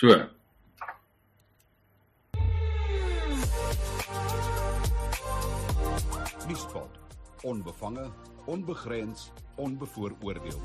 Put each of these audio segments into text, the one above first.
So. Nuuspot. Onbevange, onbegrens, onbevooroordeel.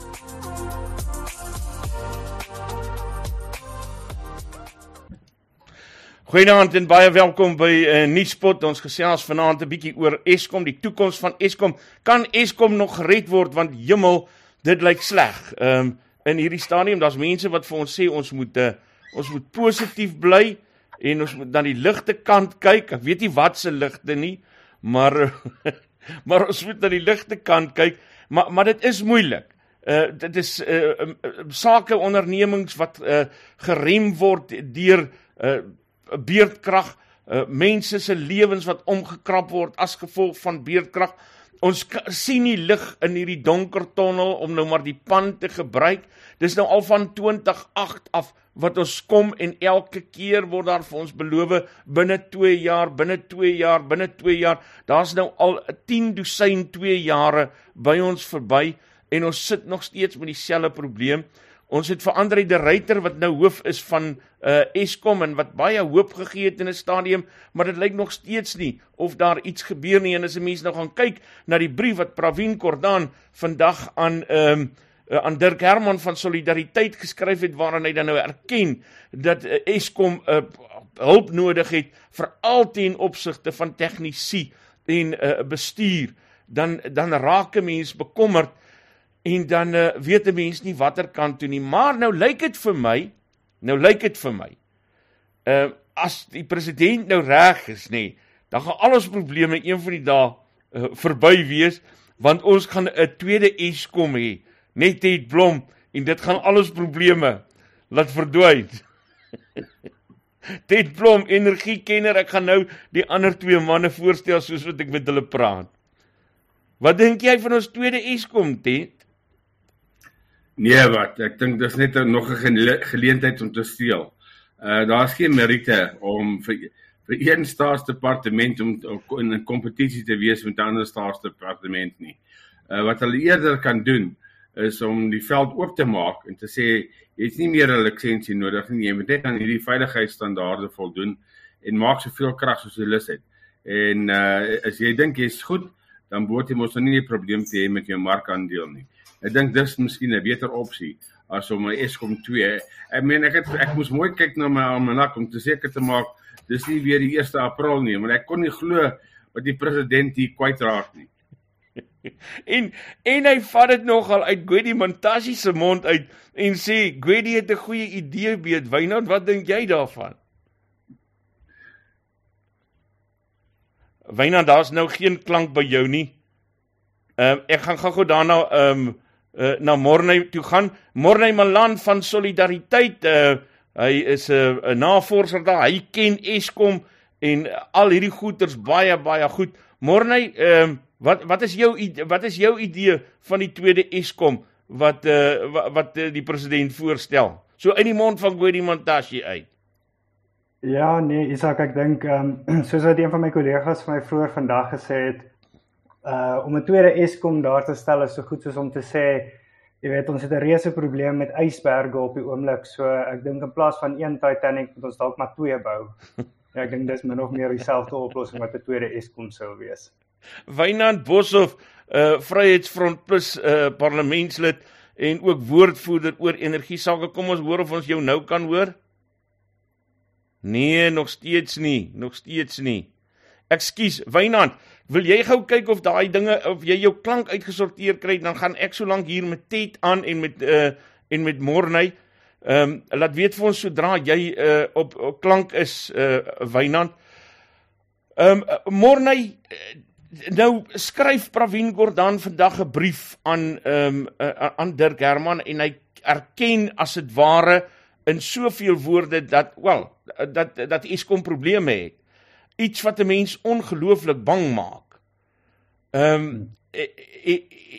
Goeienaand en baie welkom by 'n uh, eh, Nuuspot. Ons gesels vanaand 'n bietjie oor Eskom, die toekoms van Eskom. Kan Eskom nog gered word want hemel, dit lyk sleg. Ehm um, in hierdie stadium, daar's mense wat vir ons sê ons moet uh, ons moet positief bly en ons moet na die ligte kant kyk. Ek weet nie wat se ligte nie, maar maar ons moet na die ligte kant kyk, maar maar dit is moeilik. Uh dit is uh um, sake ondernemings wat uh gerem word deur uh beerdkrag, uh, mense se lewens wat omgekrap word as gevolg van beerdkrag. Ons sien nie lig in hierdie donker tonnel om nou maar die pan te gebruik. Dis nou al van 2008 af wat ons kom en elke keer word daar vir ons beloof binne 2 jaar, binne 2 jaar, binne 2 jaar. Daar's nou al 10 dosyn 2 jare by ons verby en ons sit nog steeds met dieselfde probleem. Ons het vir Andre de Ruyter wat nou hoof is van uh Eskom en wat baie hoop gegee het in 'n stadium, maar dit lyk nog steeds nie of daar iets gebeur nie. En as 'n mens nou gaan kyk na die brief wat Pravin Kordan vandag aan ehm um, uh, aan Dirk Herman van Solidariteit geskryf het waarin hy dan nou erken dat uh, Eskom uh, hulp nodig het veral ten opsigte van tegnisie en uh, bestuur, dan dan raak 'n mens bekommerd en dan uh, weet 'n mens nie watter kant toe nie. Maar nou lyk dit vir my, nou lyk dit vir my. Uh as die president nou reg is nê, dan gaan al ons probleme een van die dae uh, verby wees want ons gaan 'n tweede Eskom hê, net het blom en dit gaan al ons probleme laat verdwyn. dit blom energiekenner, ek gaan nou die ander twee manne voorstel soos wat ek met hulle praat. Wat dink jy van ons tweede Eskom, Ted? Nee, wat? Ek dink dis net nog 'n geleentheid om te steel. Uh daar's geen meriete om vir vir een staatsdepartement om in 'n kompetisie te wees met 'n ander staatsdepartement nie. Uh wat hulle eerder kan doen is om die veld oop te maak en te sê jy's nie meer 'n lisensie nodig nie, jy moet net aan hierdie veiligheidsstandaarde voldoen en maak soveel krag soos jy lus het. En uh as jy dink jy's goed, dan behoort jy mos nou nie 'n probleem te hê met jou markandeel nie. Ek dink dis miskien 'n beter opsie as om 'n Eskom 2. Ek meen ek het ek moes mooi kyk na my almanak om te seker te maak dis nie weer die 1 April nie, want ek kon nie glo wat die president hier kwyt raak nie. en en hy vat dit nogal uit Gwedi Mantashe se mond uit en sê Gwedi het 'n goeie idee beet. Wynand, wat dink jy daarvan? Wynand, daar's nou geen klank by jou nie. Ehm um, ek gaan gou-gou daarna ehm um, uh, na Morney toe gaan. Morney Malan van Solidariteit, uh, hy is 'n uh, navorser daar. Hy ken Eskom en al hierdie goeters baie baie goed. Morney, ehm uh, wat wat is jou wat is jou idee van die tweede Eskom wat uh, wat, wat uh, die president voorstel? So in die mond van Gwedi Mantashe uit. Ja, nee, Isak, ek dink ehm um, soos wat een van my kollegas vir my vroeër vandag gesê het, uh om 'n tweede Eskom daar te stel is so goed soos om te sê jy weet ons het 'n reuse probleem met ysberge op die oomblik so ek dink in plaas van een Titanic moet ons dalk maar twee bou. Ja, ek dink dis min of meer dieselfde oplossing wat 'n tweede Eskom sou wees. Wynand Boshoff uh Vryheidsfront plus uh parlementslid en ook woordvoerder oor energie sake kom ons hoor of ons jou nou kan hoor? Nee, nog steeds nie, nog steeds nie. Ekskuus, Wynand, Wil jy gou kyk of daai dinge of jy jou klank uitgesorteer kry, dan gaan ek so lank hier met Ted aan en met uh en met Morney. Ehm um, laat weet vir ons sodra jy uh op, op klank is uh Wynand. Ehm um, Morney nou skryf Pravin Gordhan vandag 'n brief aan ehm um, uh, aan Dirk Herman en hy erken as dit ware in soveel woorde dat wel dat dat Eskom probleme het iets wat 'n mens ongelooflik bang maak. Ehm um,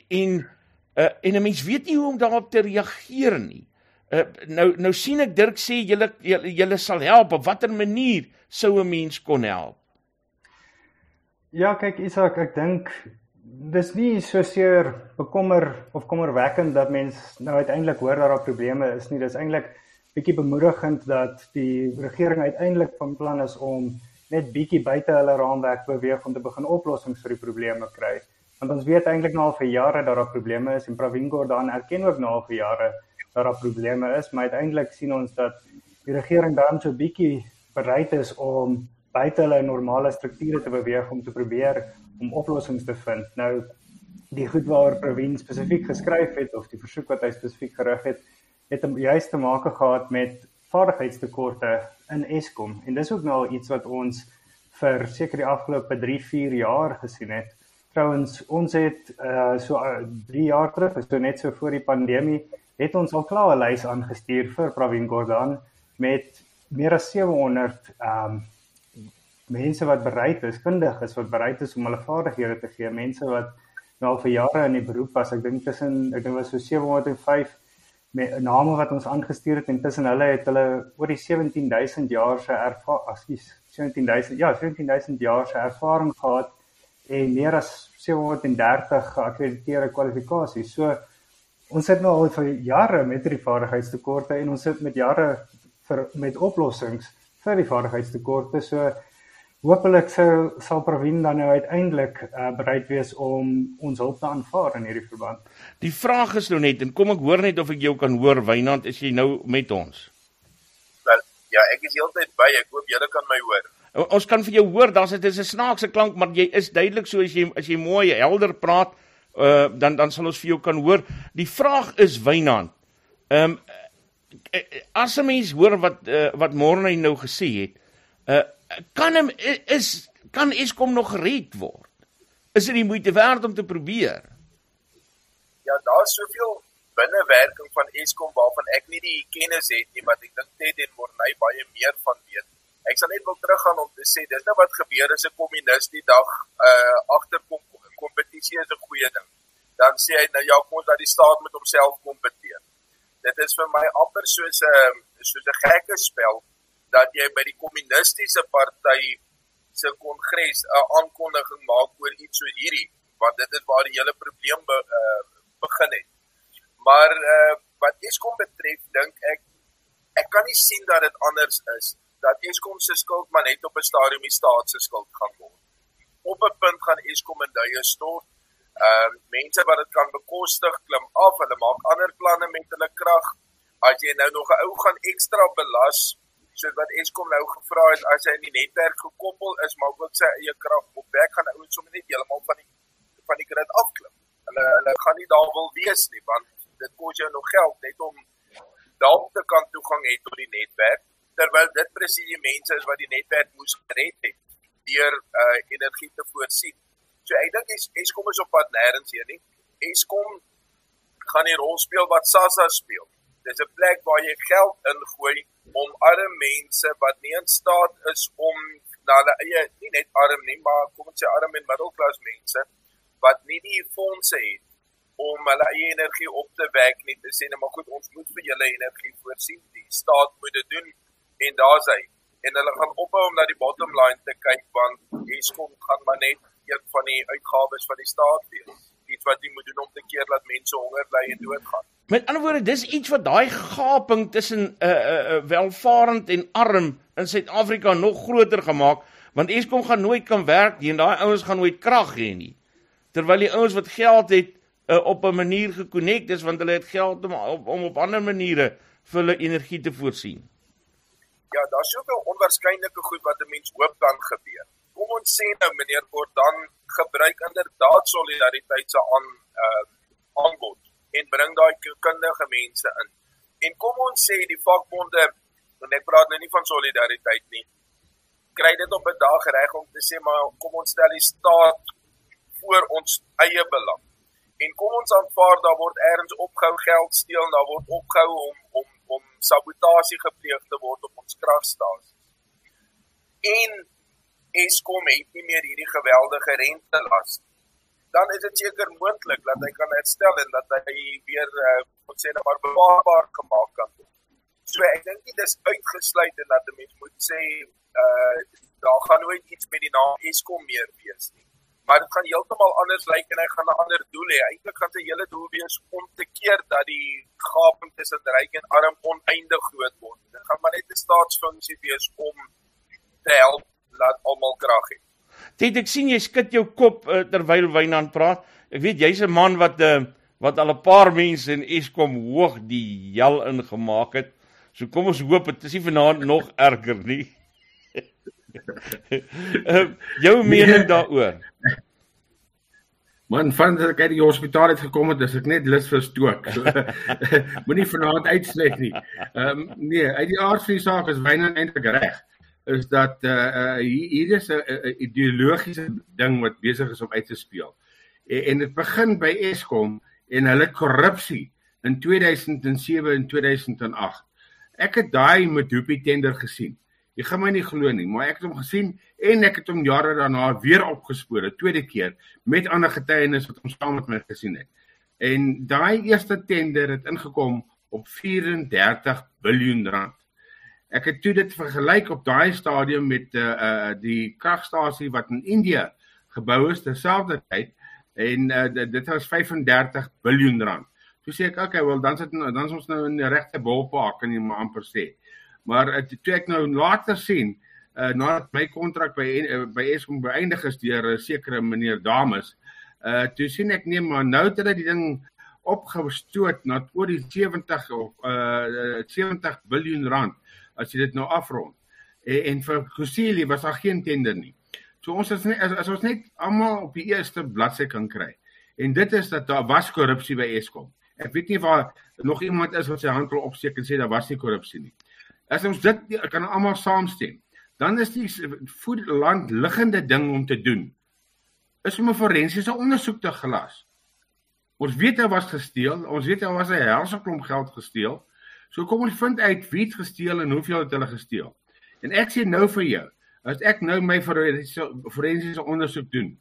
en uh, en 'n mens weet nie hoe om daarop te reageer nie. Uh, nou nou sien ek Dirk sê julle julle sal help op watter manier sou 'n mens kon help? Ja, kyk Isak, ek dink dis nie so seer bekommer of kommerwekkend dat mens nou uiteindelik hoor dat daar probleme is nie. Dis eintlik bietjie bemoedigend dat die regering uiteindelik van plan is om net bietjie buite hulle raamwerk beweeg om te begin oplossings vir die probleme kry. Want ons weet eintlik nou al vir jare dat daar probleme is en Pravin Gordhan erken ook nou al vir jare dat daar probleme is, maar uiteindelik sien ons dat die regering dan so bietjie bereid is om buite hulle normale strukture te beweeg om te probeer om oplossings te vind. Nou die goed waar Pravin spesifiek geskryf het of die versoek wat hy spesifiek gerig het, het juist te maak gehad met vaardigheidstekorte in Eskom en dis ook nou iets wat ons vir seker die afgelope 3, 4 jaar gesien het. Trouwens, ons het uh so 3 uh, jaar terug, so net so voor die pandemie, het ons al klaar 'n lys aangestuur vir Pravin Gordhan met meer as 700 um mense wat bereid is, kundig is wat bereid is om hulle vaardighede te gee, mense wat nou al vir jare in die beroep was. Ek dink tussen ek dink was so 705 met name wat ons aangestuur het en tussen hulle het hulle oor die 17000 jaar se ervaring asies 17000 ja 17000 jaar se ervaring gehad en meer as 730 geakkrediteerde kwalifikasies. So ons sit nou al vir jare met hierdie vaardigheidstekorte en ons sit met jare vir met oplossings vir die vaardigheidstekorte. So Hoopelik sou sal Provin dan nou uiteindelik uh, bereid wees om ons hulp te aanvaar in hierdie verband. Die vraag is nou net en kom ek hoor net of ek jou kan hoor Wynand, is jy nou met ons? Wel, ja, ek is heeltyd by. Ek hoop julle kan my hoor. Ons kan vir jou hoor. Daar's dit is 'n snaakse klank, maar jy is duidelik so as jy as jy mooi helder praat, uh dan dan sal ons vir jou kan hoor. Die vraag is Wynand. Ehm um, as 'n mens hoor wat uh, wat Morne nou gesê het, uh kan hom is kan Eskom nog gered word? Is dit die moeite werd om te probeer? Ja, daar's soveel binnewerking van Eskom waarvan ek nie die kennis het nie, maar ek dink Ted en Morney baie meer van weet. Ek sal net wil teruggaan om te sê dis nou wat gebeur as 'n kommunis die dag uh agterkom kompetisie is 'n goeie ding. Dan sê hy nou ja, kom ons dat die staat met homself kompeteer. Dit is vir my amper soos 'n soos 'n gekke spel dat jy by die kommunistiese party se kongres 'n aankondiging maak oor iets so hierdie want dit is waar die hele probleem be, uh, begin het. Maar uh, wat Eskom betref dink ek ek kan nie sien dat dit anders is dat Eskom se skuld maar net op 'n stadium die staat se skuld gaan word. Op 'n punt gaan Eskom in duie stort. Ehm uh, mense wat dit kan bekostig klim af, hulle maak ander planne met hulle krag. As jy nou nog 'n ou gaan ekstra belas soos wat Eskom nou gevra het as hy in die netwerk gekoppel is maar ook sy eie krag opwek gaan ouens sommer net heeltemal van die van die grid afklim. Hulle hulle gaan nie daar wil wees nie want dit kos jou nog geld net om daar te kan toegang hê tot die netwerk terwyl dit presies die mense is wat die netwerk moes gered het deur uh, energie te voorsien. So ek dink es, Eskom is op pad nêrens hier nie. Eskom gaan die rol speel wat SASSA speel. Dis 'n plek waar jy geld ingooi om arme mense wat nie in staat is om na hulle eie nie net arm nie, maar kom ons sê arm en middelklas mense wat nie die fondse het om hulle eie energie op te wek nie te sê net maar goed ons moet vir julle energie voorsien. Die staat moet dit doen en daar's hy. En hulle gaan ophou om na die bottom line te kyk want Eskom gaan maar net een van die uitgawes van die staat wees. Iets wat jy moet doen om te keer dat mense honger ly en doodgaan. Met ander woorde, dis iets wat daai gaping tussen 'n uh, uh, uh, welvarend en arm in Suid-Afrika nog groter gemaak, want Eskom gaan nooit kan werk nie en daai ouens gaan nooit krag hê nie. Terwyl die ouens wat geld het uh, op 'n manier gekonnekt is want hulle het geld om op, om op ander maniere vir hulle energie te voorsien. Ja, daar's soveel onwaarskynlike goed wat 'n mens hoop kan gebeur. Kom ons sê nou meneer Gordhan gebruik inderdaad solidariteit se aan uh aanbod en bring daai kundige mense in. En kom ons sê die vakbonde, en ek praat nou nie van solidariteit nie, kry dit op 'n dag reg om te sê maar kom ons stel die staat voor ons eie belang. En kom ons aanvaar daar word ergens opgehou geld steel, daar word opgehou om om om sabotasie gepleeg te word op ons kragstasies. En Eskom het nie meer hierdie geweldige rente las dan is dit seker moontlik dat hy kan herstel en dat hy weer uh, moet sê maar bewaarbaar gemaak kan word. So ek dink dit is uitgesluit en dat 'n mens moet sê uh daar gaan nooit iets met die naam Eskom meer wees nie. maar dit gaan heeltemal anders lyk en hy gaan 'n ander doel hê. Eintlik gaan sy hele doel wees om te keer dat die gaping tussen ryk en arm oneindig groot word. Dit gaan maar net 'n staatsfunksie wees om te help laat almal krag hê. Dit ek sien jy skud jou kop uh, terwyl Wynand praat. Ek weet jy's 'n man wat uh, wat al 'n paar mense in Eskom hoog die hel ingemaak het. So kom ons hoop dit is nie vanaand nog erger nie. uh, jou mening daaroor? Man, van dat ek uit die hospitaal het gekom het, is ek net lus vir stook. So, Moenie vanaand uitsluit nie. Ehm um, nee, uit die aard van die saak is Wynand eintlik reg. Is dat uh, uh hier is 'n uh, ideologiese ding wat besig is om uit te speel. En, en dit begin by Eskom en hulle korrupsie in 2007 en 2008. Ek het daai Medupi tender gesien. Jy gaan my nie glo nie, maar ek het hom gesien en ek het hom jare daarna weer opgespoor, 'n tweede keer met ander getuienis wat hom saam met my gesien het. En daai eerste tender het ingekom op 34 miljard rand. Ek het toe dit vergelyk op daai stadium met uh, uh die kragstasie wat in Indië gebou is terselfdertyd en uh, dit was 35 miljard rand. Toe sê ek, okay, wel dan sit dan is ons nou in die regte ballpark kan jy maar amper sê. Maar uh, toe ek nou later sien uh nadat my kontrak by uh, by Eskom beëindig is deur 'n uh, sekere meneer Dames, uh toe sien ek nee maar nou het hulle die ding opgestoot na oor die 70 of uh 70 miljard rand as jy dit nou afrond. En, en vir Kusili was daar geen tender nie. So ons is net as, as ons net almal op die eerste bladsy kan kry. En dit is dat daar was korrupsie by Eskom. Ek weet nie waar nog iemand is wat sy hand wil opsteek en sê daar was nie korrupsie nie. As ons dit kan almal saamstem, dan is die voed land liggende ding om te doen is om 'n forensiese ondersoek te gelas. Ons weet hy was gesteel, ons weet hy was 'n helse klomp geld gesteel. So kom ons vind uit wie het gesteel en hoeveel het hulle gesteel. En ek sê nou vir jou, as ek nou my forensiese ondersoek doen,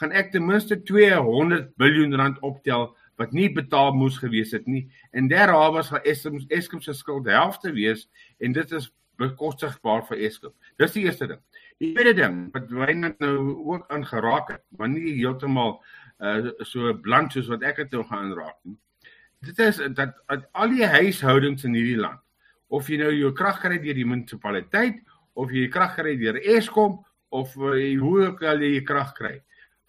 gaan ek ten minste 200 miljard rand optel wat nie betaal moes gewees het nie en derhalwe was vir Eskom Eskom se skuld helfte wees en dit is bekostigbaar vir Eskom. Dis die eerste ding. Die tweede ding wat Wynand nou ook aangeraak het, maar nie heeltemal uh, so bland soos wat ek dit nou gaan raak nie. Dit is dat al die huishoudings in hierdie land, of jy nou jou krag kry deur die munisipaliteit of jy krag kry deur Eskom of uh, hoe ook al jy krag kry,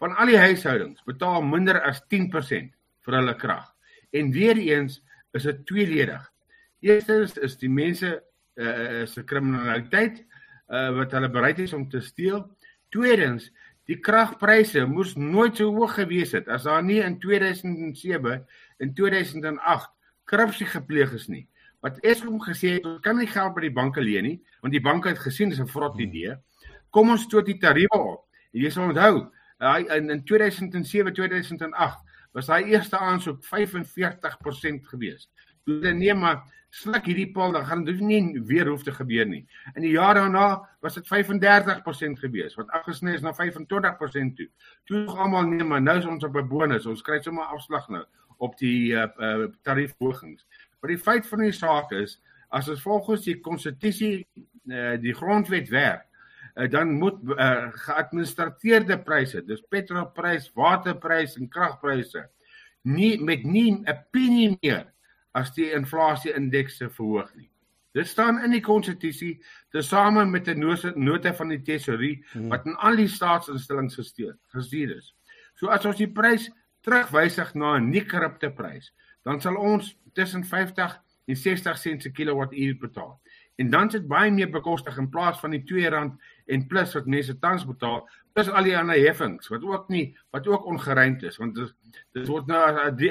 van al die huishoudings betaal minder as 10% vir hulle krag. En weer eens is dit tweeledig. Eerstens is die mense uh, is 'n kriminaliteit uh, wat hulle bereid is om te steel. Tweedens, die kragpryse moes nooit so hoog gewees het as daar nie in 2007 en 2008 korrupsie gepleeg is nie. Wat Eskom gesê het, ons kan nie geld by die banke leen nie, want die banke het gesien dis 'n vrot hmm. idee. Kom ons stoot die tariewe op. En jy sal onthou, in in 2007 2008 was daai eerste aansoek 45% gewees. Toe hulle nee maar sluk hierdie paal dan gaan dit nie weer hoef te gebeur nie. In die jaar daarna was dit 35% gewees wat afgesny is na 25% toe. Toe nog almal nee maar nou is ons op 'n bonus. Ons kry sommer afslag nou op die uh, uh, tariefhogings. Maar die feit van die saak is as ons volgens die konstitusie uh, die grondwet werk uh, dan moet uh, geadministreerde pryse, dis petrolprys, waterprys en kragpryse nie met nie 'n penny meer as die inflasie indekse verhoog nie. Dit staan in die konstitusie tesame met 'n nota van die tesorie hmm. wat in al die staatsinstellings gesteun gestuur is. So as ons die prys terugwysig na 'n nie korrupte prys, dan sal ons tussen 50 en 60 sent per kilowattuur betaal. En dan sit baie meer bekostig in plaas van die R2 en plus wat mense tans betaal, plus al die ander heffings wat ook nie wat ook ongeruimd is want dit dit word nou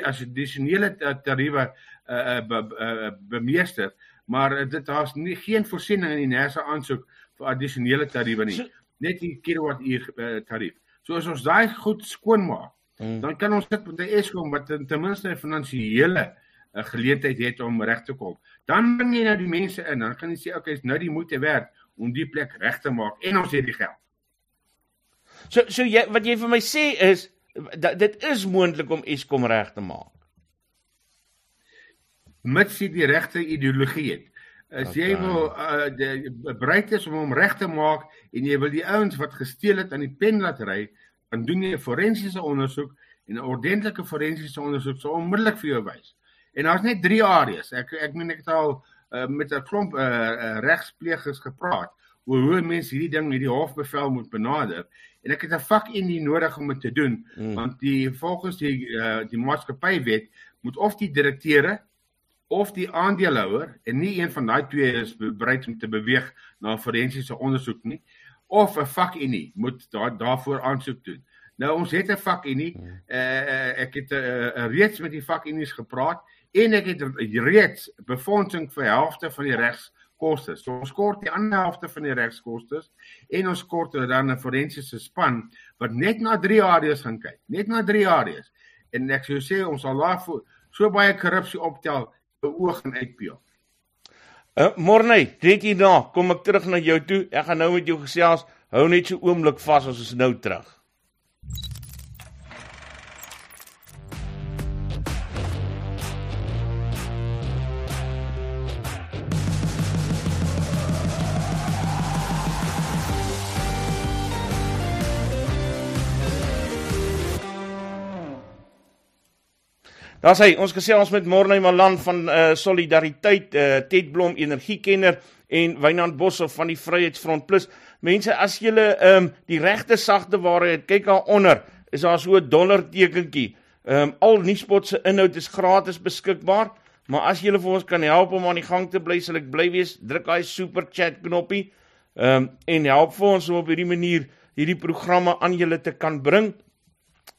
as addisionele tariewe uh, be, uh, bemeester, maar dit daar's nie geen voorsiening in die NERSA aansoek vir addisionele tariewe nie. Net die kilowattuur uh, tarief. So as ons daai goed skoon maak, hmm. dan kan ons dit met die Eskom wat ten minste 'n finansiële geleentheid het om reg te kom. Dan bring jy nou die mense in, dan kan jy sê okay, is nou die moeite werd om die plek reg te maak en ons het die geld. So so jy wat jy vir my sê is dat dit is moontlik om Eskom reg te maak. Mits jy die regte ideologie het. As okay. jy wil uh, bereid is om hom reg te maak en jy wil die ouens wat gesteel het aan die pen laat ry, dan doen jy 'n forensiese ondersoek en 'n ordentlike forensiese ondersoek sal onmiddellik vir jou wys. En daar's net 3 areas. Ek ek meen ek het al uh, met 'n klomp uh, uh, regsplegers gepraat oor hoe mense hierdie ding hierdie hofbevel moet benader en ek het 'n vak in die nodig om dit te doen mm. want die volgens die uh, die maatskappywet moet of die direkteure of die aandeelhouer en nie een van daai twee is bereid om te beweeg na forensiese ondersoek nie of 'n vakunie moet daar daarvoor aansoek doen. Nou ons het 'n vakunie. Hmm. Uh, ek het uh, reeds met die vakunies gepraat en ek het reeds befondsing vir helfte van die regskoste. So ons kort die ander helfte van die regskoste en ons kort dan 'n forensiese span wat net na 3 areas gaan kyk. Net na 3 areas. En ek sou sê ons sal daar so baie korrupsie optel beoog en uitpeel. Uh, Morney, net hierna kom ek terug na jou toe. Ek gaan nou met jou gesels. Hou net so oomblik vas, ons is nou terug. Daar's hy, ons gesels met Morney Malan van uh, Solidariteit, uh, Ted Blom energiekenner en Wynand Boshoff van die Vryheidsfront Plus. Mense, as jy ehm um, die regte sagte waarheid kyk daar onder, is daar so 'n dollar tekentjie. Ehm um, al nuuspot se inhoud is gratis beskikbaar, maar as jy vir ons kan help om aan die gang te bly, sal ek bly wees. Druk daai super chat knoppie. Ehm um, en help vir ons om op hierdie manier hierdie programme aan julle te kan bring.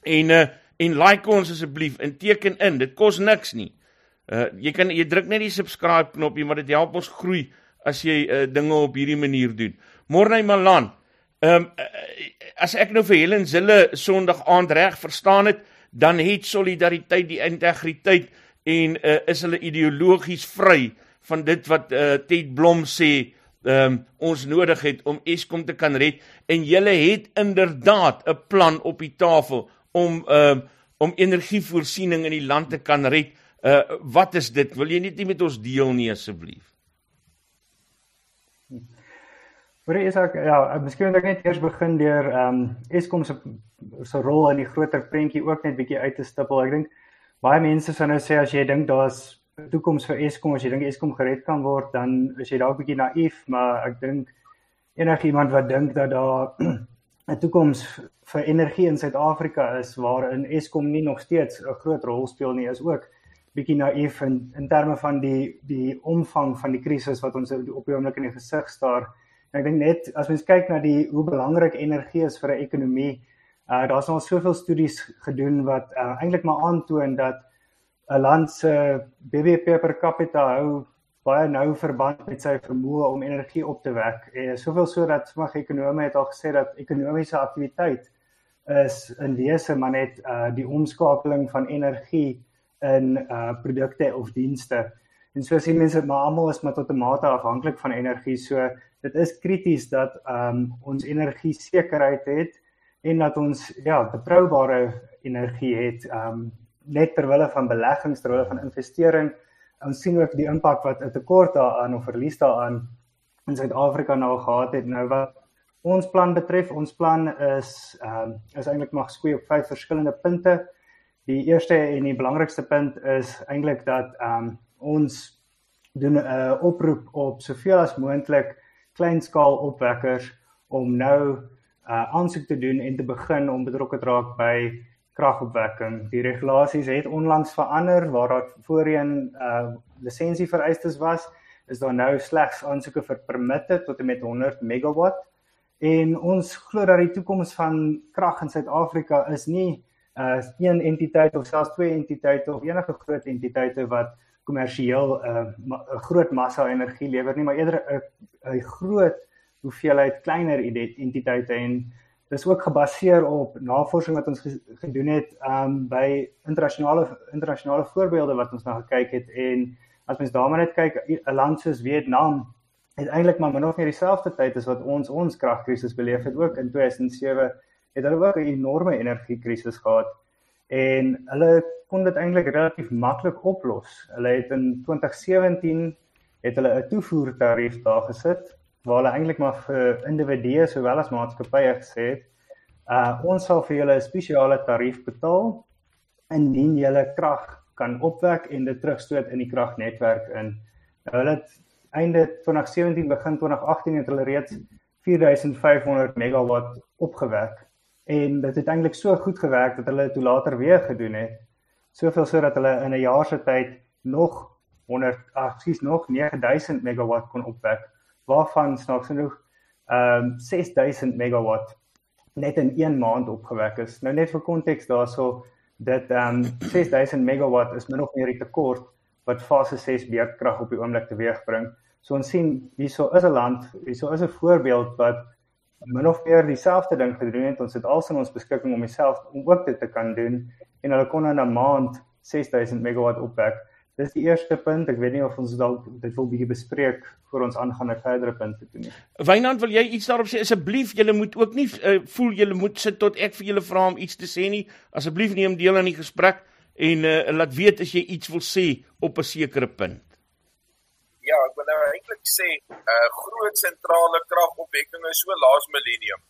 En uh en like ons asseblief en teken in. Dit kos niks nie. Uh jy kan jy druk net die subscribe knoppie, maar dit help ons groei as jy uh, dinge op hierdie manier doen. Morney Malan. Ehm um, as ek nou vir Helen Zille Sondag aand reg verstaan het, dan het solidariteit die integriteit en uh, is hulle ideologies vry van dit wat uh, Ted Blom sê ehm um, ons nodig het om Eskom te kan red en julle het inderdaad 'n plan op die tafel om uh om energievoorsiening in die land te kan red. Uh wat is dit? Wil jy net nie met ons deel nie asseblief? Maar is ek ja, miskien moet ek net eers begin deur ehm um, Eskom se se rol in die groter prentjie ook net bietjie uit te stippel. Ek dink baie mense sou nou sê as jy dink daar's 'n toekoms vir Eskom, as jy dink Eskom gered kan word, dan is jy dalk bietjie naïef, maar ek dink enigiemand wat dink dat daar 'n toekoms vir energie in Suid-Afrika is waarin Eskom nie nog steeds 'n groot rol speel nie, is ook bietjie naïef in in terme van die die omvang van die krisis wat ons op die oomblik in die gesig staar. En ek dink net as mens kyk na die hoe belangrik energie is vir 'n ekonomie, uh daar's al soveel studies gedoen wat uh, eintlik maar aantoon dat 'n land se BBP per capita hou baie nou verband met sy vermoë om energie op te wek. En soveel so dat sommige ekonome het al gesê dat ekonomiese aktiwiteit is in wese maar net uh die omskakeling van energie in uh produkte of dienste. En so sien mense maar almal is maar tot 'n mate afhanklik van energie. So dit is krities dat um ons energie sekerheid het en dat ons ja, betroubare energie het um net ter wille van beleggings, ter wille van investering ons sien ook die impak wat 'n tekort daaraan of verlies daaraan in Suid-Afrika nou gehad het. Nou wat ons plan betref, ons plan is ehm um, is eintlik maar geskoei op vyf verskillende punte. Die eerste en die belangrikste punt is eintlik dat ehm um, ons doen 'n uh, oproep op soveel as moontlik kleinskaal opwekkers om nou uh aansoek te doen en te begin om betrokke te raak by kragopwekking. Die regulasies het onlangs verander waar daar voorheen uh lisensie vereistes was, is daar nou slegs aansoeke vir permitte tot en met 100 megawatt. En ons glo dat die toekoms van krag in Suid-Afrika is nie uh een entiteit of selfs twee entiteite of enige groot entiteite wat kommersieel 'n uh, 'n groot massa energie lewer nie, maar eerder 'n groot hoeveelheid kleiner entiteite en dis ook gebaseer op navorsing wat ons gedoen het um by internasionale internasionale voorbeelde wat ons nou gekyk het en as mens daarmee net kyk 'n land soos Vietnam het eintlik maar min of meer dieselfde tyd as wat ons ons kragkrisis beleef het ook in 2007 het hulle ook 'n enorme energiekrisis gehad en hulle kon dit eintlik relatief maklik oplos. Hulle het in 2017 het hulle 'n toevoertarief daar gesit waar hulle eintlik maar vir individue sowel as maatskappye gesê het Uh ons sal vir julle 'n spesiale tarief betaal indien julle krag kan opwek en dit terugstoot in die kragnetwerk in. Nou hulle het einde 2017 begin 2018 het hulle reeds 4500 megawatt opgewek en dit het eintlik so goed gewerk dat hulle dit later weer gedoen het. Soveel sodat hulle in 'n jaar se tyd nog 100 ag sies nog 9000 megawatt kon opwek waarvan snaaks genoeg ehm um, 6000 megawatt net in 1 maand opgewek is. Nou net vir konteks daarso dit ehm um, 6000 megawatt is min of meer die tekort wat fase 6 beurtkrag op die oomblik teweegbring. So ons sien hierso is 'n land, hierso is 'n voorbeeld wat min of meer dieselfde ding gedoen het. Ons het alsin ons beskikking om myself om ook dit te kan doen en hulle kon in 'n maand 6000 megawatt opwek. Dis die eerste punt. Ek weet nie of ons dalk dit wil bietjie bespreek voor ons aangaan na verdere punte toe nie. Wynand, wil jy iets daarop sê? Asseblief, julle moet ook nie uh, voel julle moet sit tot ek vir julle vra om iets te sê nie. Asseblief neem deel aan die gesprek en uh, laat weet as jy iets wil sê op 'n sekere punt. Ja, ek wil nou eintlik sê 'n uh, eh, groot sentrale kragopwekking is so laas millennium.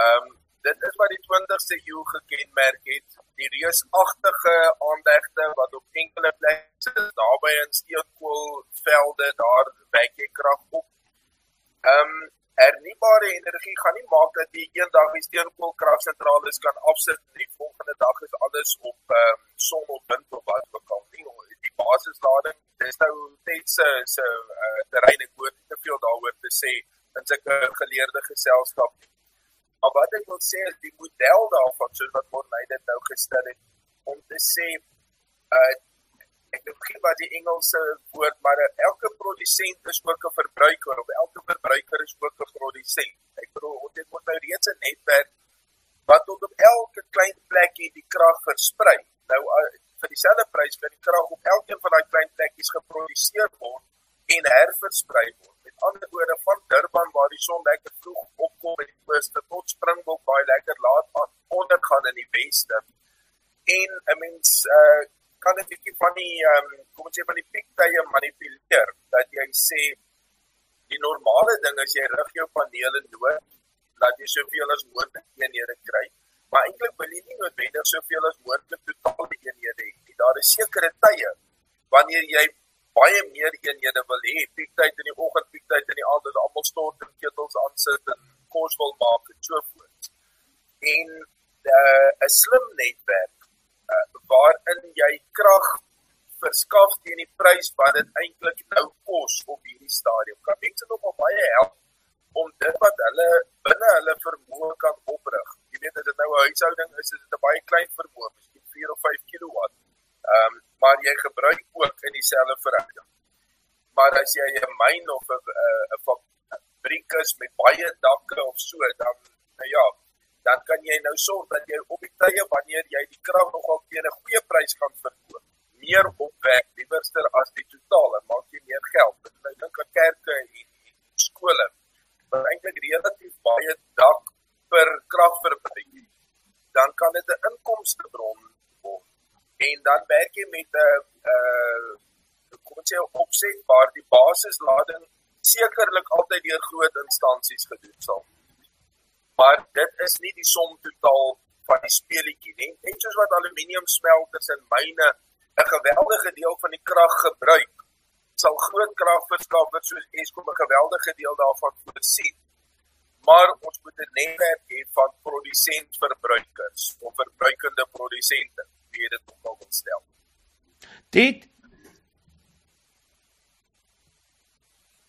Ehm um, dit is wat die 20ste eeu gekenmerk het die reusagtige aandegte wat op enkele plekke naby in steenkoolvelde daar wek jy krag op. Ehm um, hernubare energie gaan nie maak dat jy eendag die steenkoolkragsentrale kan afsit en die volgende dag is alles op ehm um, son of wind of wat ook al nie. Die basislading, dis nou net se se uh, terrein ek hoor te veel daaroor te sê in sulke geleerde geselskap. Maar wat ek wil sê is die model daarvan soos wat Morney dit nou gestel het om te sê uh ek weet nie wat die Engelse woord maar elke produsent is ook 'n verbruiker of elke verbruiker is ook 'n produsent. Ek bedoel ons het nou reeds 'n netwerk wat tot op elke klein plekkie die krag versprei. Nou uh, vir dieselfde prys kan die krag op elkeen van daai klein plekkies geproduseer word en herversprei word ander woorde van Durban waar die son lekker vroeg opkom die ooste tot Springbok baie lekker laat aan ondergaan in die weste. En 'n mens uh, kan 'n bietjie van die um, kom ons sê van die piektye manipuleer dat jy sê die normale ding is jy rig jou panele noord dat jy soveel as moontlik eenhede kry. Maar eintlik wil jy nie noodwendig soveel as moontlik totaal eenhede hê. Daar is sekere tye wanneer jy baie meer eenhede wil hê, piektyd in die oggend, piektyd in die aand, dat almal stort en ketels aan sit en kos wil maak en so voort. En 'n uh, slim netwerk uh, waarin jy krag verskaf teen die prys wat dit eintlik nou kos op hierdie stadium. Kan mense nog op baie help om dit wat hulle binne hulle vermoë kan oprig. Jy weet as dit nou 'n huishouding is, is dit 'n baie klein vermoë, miskien 4 of 5 kW. Ehm um, maar jy gebruik ook in dieselfde verhouding. Maar as jy 'n myn of 'n 'n fabriek is met baie dakke of so, dan nou ja, dan kan jy nou sorg dat jy op die tye wanneer jy die krag nogal teen 'n goeie prys kan verkoop, meer opwek liewerster as die totaal en maak jy meer geld. Ek nou dink aan kerke en, en skole wat eintlik relatief baie dak per kragverbruik het. Dan kan dit 'n inkomste bron en dan werk jy met 'n uh, uh kom ons sê opset waar die basislading sekerlik altyd deur groot instansies gedoen sal. Maar dit is nie die som totaal van die speletjie nie. Net soos wat aluminium smelters en myne 'n geweldige deel van die krag gebruik, sal groot kragverskaffers soos Eskom 'n geweldige deel daarvan voorsien. Maar ons moet 'n netwerk hê van produsent-verbruikers of verbruikende produsente wie dit ook al stel. Dit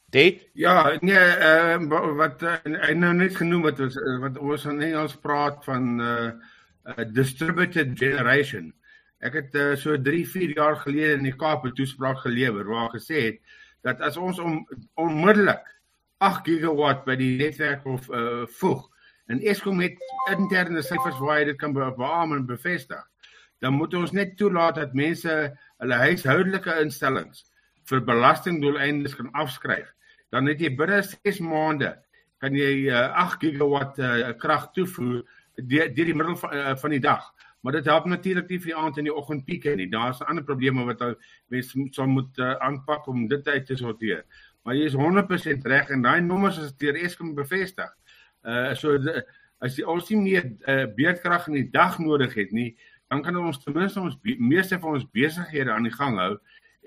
Dit Ja, nee, ehm uh, wat hy nou net genoem het was uh, wat ons in Engels praat van uh, uh distributed generation. Ek het uh, so 3, 4 jaar gelede in die Kaap 'n toespraak gelewer waar gesê het dat as ons om onmiddellik 8 gigawatt by die netwerk of uh voeg en Eskom het interne syfers waar jy dit kan beamoen en bevestig dan moet ons net toelaat dat mense hulle huishoudelike instellings vir belastingdoeleindes kan afskryf. Dan het jy binne 6 maande kan jy uh, 8 gigawatt uh, krag toevoer deur die, die middel van, uh, van die dag. Maar dit help natuurlik nie vir die aand en die oggendpieke nie. Daar's ander probleme wat mense sal moet uh, aanpak om dit uit te sorteer. Maar jy is 100% reg en daai nommers is deur Eskom bevestig. Uh so as die, ons nie meer uh, beerdkrag in die dag nodig het nie, dan kan ons ten minste ons meeste van ons besighede aan die gang hou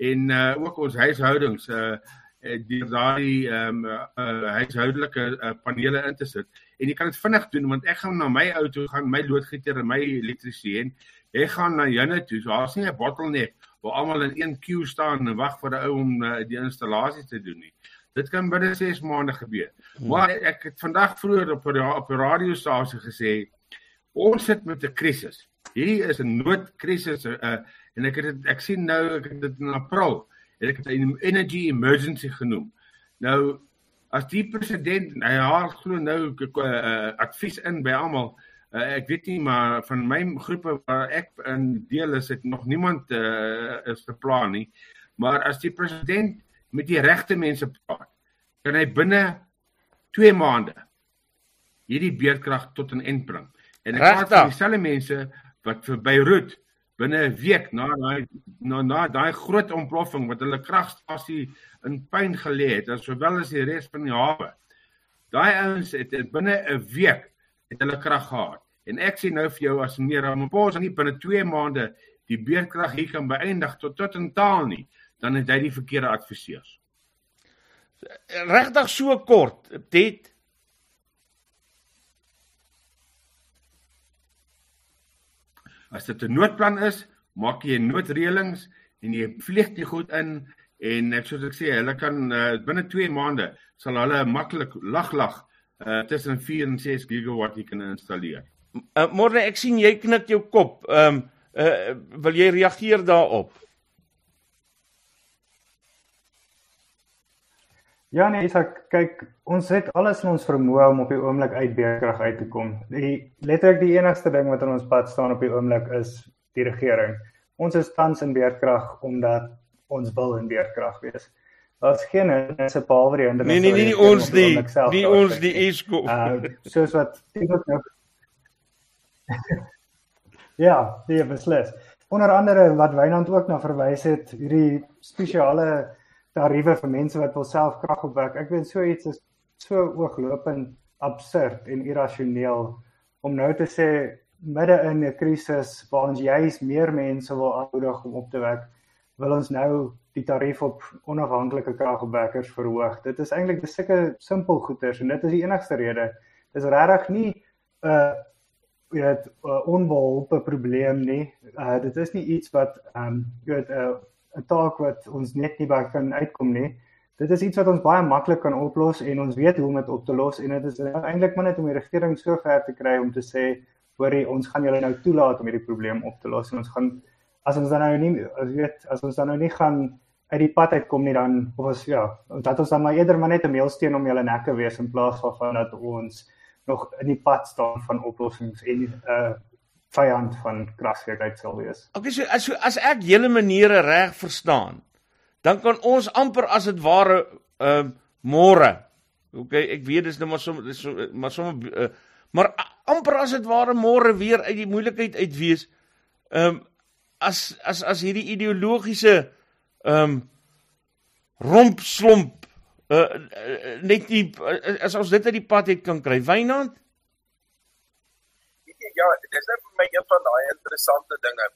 en uh, ook ons huishoudings uh deur daai ehm um, uh, huishoudelike uh, panele in te sit. En jy kan dit vinnig doen want ek gaan na my auto gaan, my loodgieter en my elektriesien. Ek gaan na Janne toe. So daar's nie 'n bottleneck waar almal in een queue staan en wag vir 'n ou om uh, die installasie te doen nie. Dit kan binne 6 maande gebeur. Hmm. Maar ek het vandag vroeër op op 'n radiostasie gesê ons sit met 'n krisis. Hierdie is 'n noodkrisis uh, en ek het ek sien nou ek het dit in April en ek het 'n energy emergency genoem. Nou as die president hy haar glo nou 'n uh, uh, advies in by almal. Uh, ek weet nie maar van my groepe waar ek in deel is het nog niemand uh, is beplan nie. Maar as die president met die regte mense praat kan hy binne 2 maande hierdie beerdkrag tot 'n eind bring. En ek praat van dieselfde mense wat vir Beirut binne 'n week na daai na na daai groot ontploffing wat hulle kragstasie in pyn gelê het, sowel as die res van die hawe. Daai ouens het, het binne 'n week het hulle krag gehad. En ek sê nou vir jou as meneer Ramaphosa nie binne 2 maande die beerdkrag hier kan beëindig tot tot in taal nie, dan het hy die verkeerde adviseurs. Regtig so kort, dit As dit 'n noodplan is, maak jy noodreëlings en jy vlieg dit goed in en ek soos ek sê, hulle kan uh, binne 2 maande sal hulle maklik lag lag uh, tussen 4 en 6 gigawatt jy kan installeer. Uh, Môre ek sien jy knik jou kop. Ehm um, uh, wil jy reageer daarop? Ja nee, Isak, kyk, ons het alles in ons vermoë om op die oomblik uit beerkrag uit te kom. Die letterlik die enigste ding wat in ons pad staan op die oomblik is die regering. Ons is tans in beerkrag omdat ons wil in beerkrag wees. Daar's geen mense behalwe die ander Nee nee nee, nie ons die nie ons die Eskom. Uh soos wat iemand nou Ja, die beslis. Onder andere wat Wynand ook na verwys het, hierdie spesiale tariewe vir mense wat wil self krag opwek. Ek weet so iets is so ooglopend absurd en irrasioneel om nou te sê midde in 'n krisis waar ons juis meer mense wil aanmoedig om op te wek, wil ons nou die tarief op onafhanklike kragopwekkers verhoog. Dit is eintlik sulke simpel goeters en dit is die enigste rede. Dis regtig nie 'n uh, jy weet 'n uh, onbeholpe probleem nie. Uh, dit is nie iets wat ehm um, jy weet 'n uh, 'n taak wat ons net nie by kan uitkom nie. Dit is iets wat ons baie maklik kan oplos en ons weet hoe om dit op te los en dit is eintlik maar net om die regering so ver te kry om te sê hoorie ons gaan julle nou toelaat om hierdie probleem op te los en ons gaan as ons dan nou nie as weet as ons dan nou nie gaan uit die pad uitkom nie dan of ons ja dat ons dan maar eerder maar net 'n meelsteen om julle nekke wees in plaas van dat ons nog in die pad staan van oplossings en uh vyand van kragsekerheid sal wees. Okay, so as so, as ek julle maniere reg verstaan, dan kan ons amper as dit ware ehm uh, môre. Okay, ek weet dis nou maar so dis so maar sommer uh, maar amper as dit ware môre weer uit die moeilikheid uit wees. Ehm um, as as as hierdie ideologiese ehm um, rompslomp uh, net die as ons dit uit die pad het kan kry. Wynand ja, dis net vir my een van daai interessante dinge.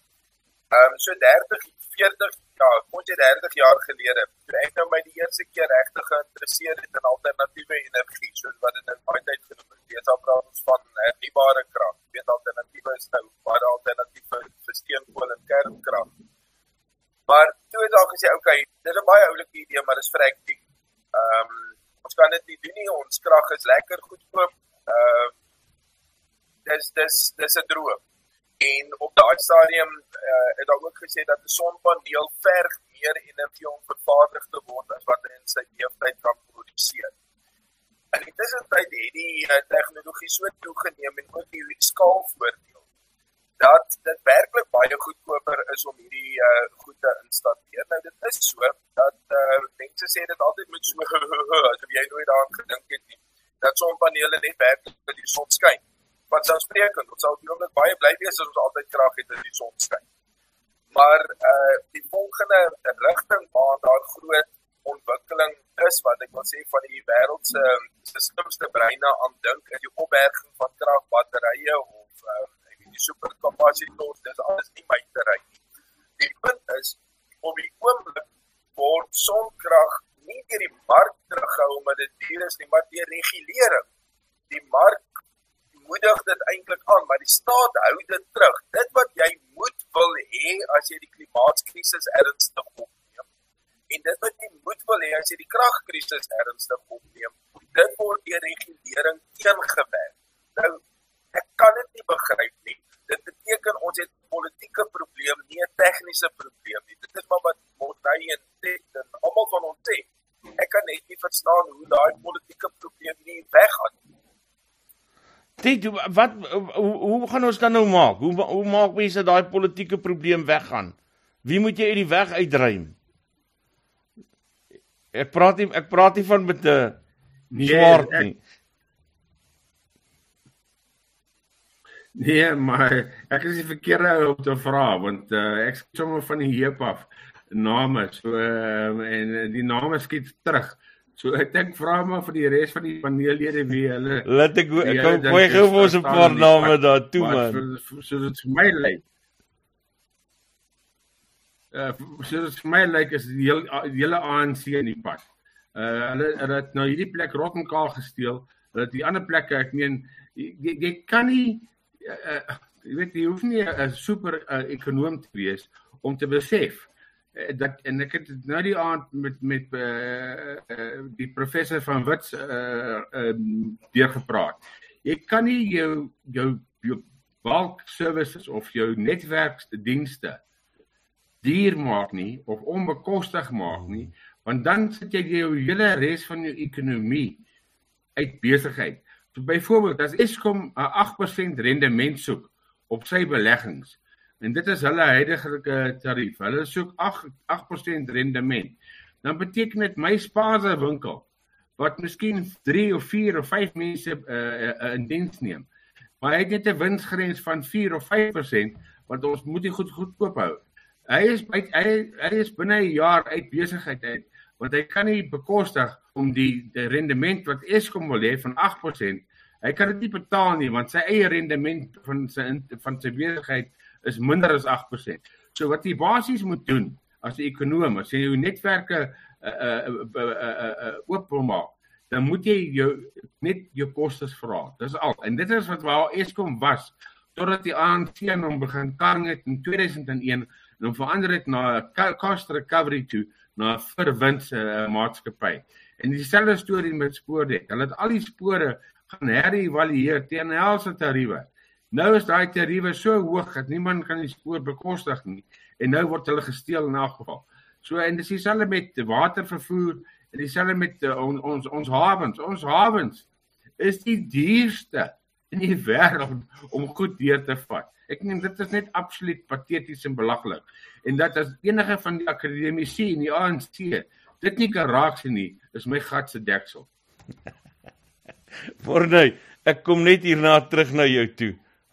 Ehm um, so 30, 40 ja, kon jy 30 jaar gelede, toe ek nou my die eerste keer regtig geïnteresseer het in alternatiewe energie, soos wat dit in daai tyd genoem is, dis al praat ons van hernubare krag. Jy weet alternatiewe is nou baie alternatiewe vir steenkool en kernkrag. Maar toe daar gesê, okay, dis 'n baie oulike idee, maar dis vrek. Ehm um, ons kan dit nie doen nie. Ons krag is lekker goedkoop. Ehm uh, dis dis dis 'n droom. En op daai stadium uh, het daar ook gesê dat 'n sonpaneel verg meer energie om vervaardig te word as wat in sy leeftyd kan produseer. En dit is eintlik hierdie uh, tegnologie so toegeneem en ook die skaalvoordeel dat dit werklik baie goedkoper is om hierdie uh, goed te installeer. Nou dit is so dat uh, mense sê dit altyd met so asof jy nooit daaraan gedink het nie dat sonpanele net werk as die son skyn wat sou spreek en ons sal hierom baie bly wees as ons altyd krag het in die son skyn. Maar uh die volgende rigting waar daar groot ontwikkeling is wat ek wil sê van die wêreld se slimste breine aan dink is die opberging van kragbatterye of um, ek weet die superkapasiteit dis alles nie my terrein nie. Die punt is op die oomblik word sonkrag nie deur die mark teruggehou omdat dit duur is nie, maar deur regulering. Die mark moedig dit eintlik aan, maar die staat hou dit terug. Dit wat jy moet wil hê as jy die klimaatskrisis ernstig opneem. En dit wat jy moet wil hê as jy die kragkrisis ernstig opneem, dit word deur regulering teengewerk. Nou ek kan dit nie begryp nie. Dit beteken ons het 'n politieke probleem, nie 'n tegniese probleem nie. Dit is maar wat Morney en Ted en almal van ons sê. Ek kan net nie verstaan hoe daai politieke probleem nie weggaan nie. Dit wat hoe, hoe gaan ons dan nou maak? Hoe hoe maak mense daai politieke probleem weggaan? Wie moet jy uit die weg uitdruim? Ek praat nie ek praat nie van met 'n Nee, swart ek- nie. Nee, maar ek is die verkeerde ou om te vra want uh, ek sommer van die heup af name so uh, en uh, die name skiet terug. So ek dink vra maar vir die res van die paneellede wie hulle Laat ek ek kom gooi is gou vir ons 'n paar name daar toe man. vir- So dit vir my lyk. Uh so dit vir my lyk is die hele die hele ANC in die pad. Uh hulle hulle het nou hierdie plek rot en kaal gesteel. Hulle het die ander plekke, ek meen jy, kan nie uh, jy weet jy hoef nie 'n super uh, ekonom te wees om te besef dat en ek het nou die aand met met uh, uh, die professor van Wits uh um, deur gepraat. Jy kan nie jou jou jou bulk services of jou netwerksdienste duur maak nie of onbekostig maak nie, want dan sit jy jou hele res van jou ekonomie uit besigheid. So byvoorbeeld as Eskom 'n 8% rendement soek op sy beleggings en dit is hulle huidige tarief. Hulle soek 8 8% rendement. Dan beteken dit my spaarse winkel wat miskien 3 of 4 of 5 mense uh, uh, in diens neem. Maar hy het net 'n winsgrens van 4 of 5% want ons moet dit goed goedkoop hou. Hy is hy hy is binne 'n jaar uit besigheid uit want hy kan nie bekostig om die, die rendement wat Eskom wil hê van 8%. Hy kan dit nie betaal nie want sy eie rendement van sy van sy besigheid is minder as 8%. So wat jy basies moet doen as 'n ekonom, as jy jou netwerke uh uh uh, oop wil maak, dan moet jy jou net jou kostes vra. Dis al. En dit is wat waar Eskom was totdat die ANC aan hom begin karring het in 2001 en hom verander het na 'n cost recovery toe na 'n verwinse uh, maatskappy. En dieselfde storie met spoordek. Hulle het al die spore gaan herëvalueer teen helse tariewe. Nou is daai tariewe so hoog dat niemand kan die spoor bekostig nie en nou word hulle gesteel in elk geval. So en dis dieselfde met watervervoer en dieselfde met uh, on, ons ons hawens. Ons hawens is die duurste in die wêreld om goed deur te vat. Ek meen dit is net absoluut pateties en belaglik. En dat as enige van die akademici in die ANC dit nie kan raak sien nie, is my gat se deksel. Forney, ek kom net hierna terug na jou toe.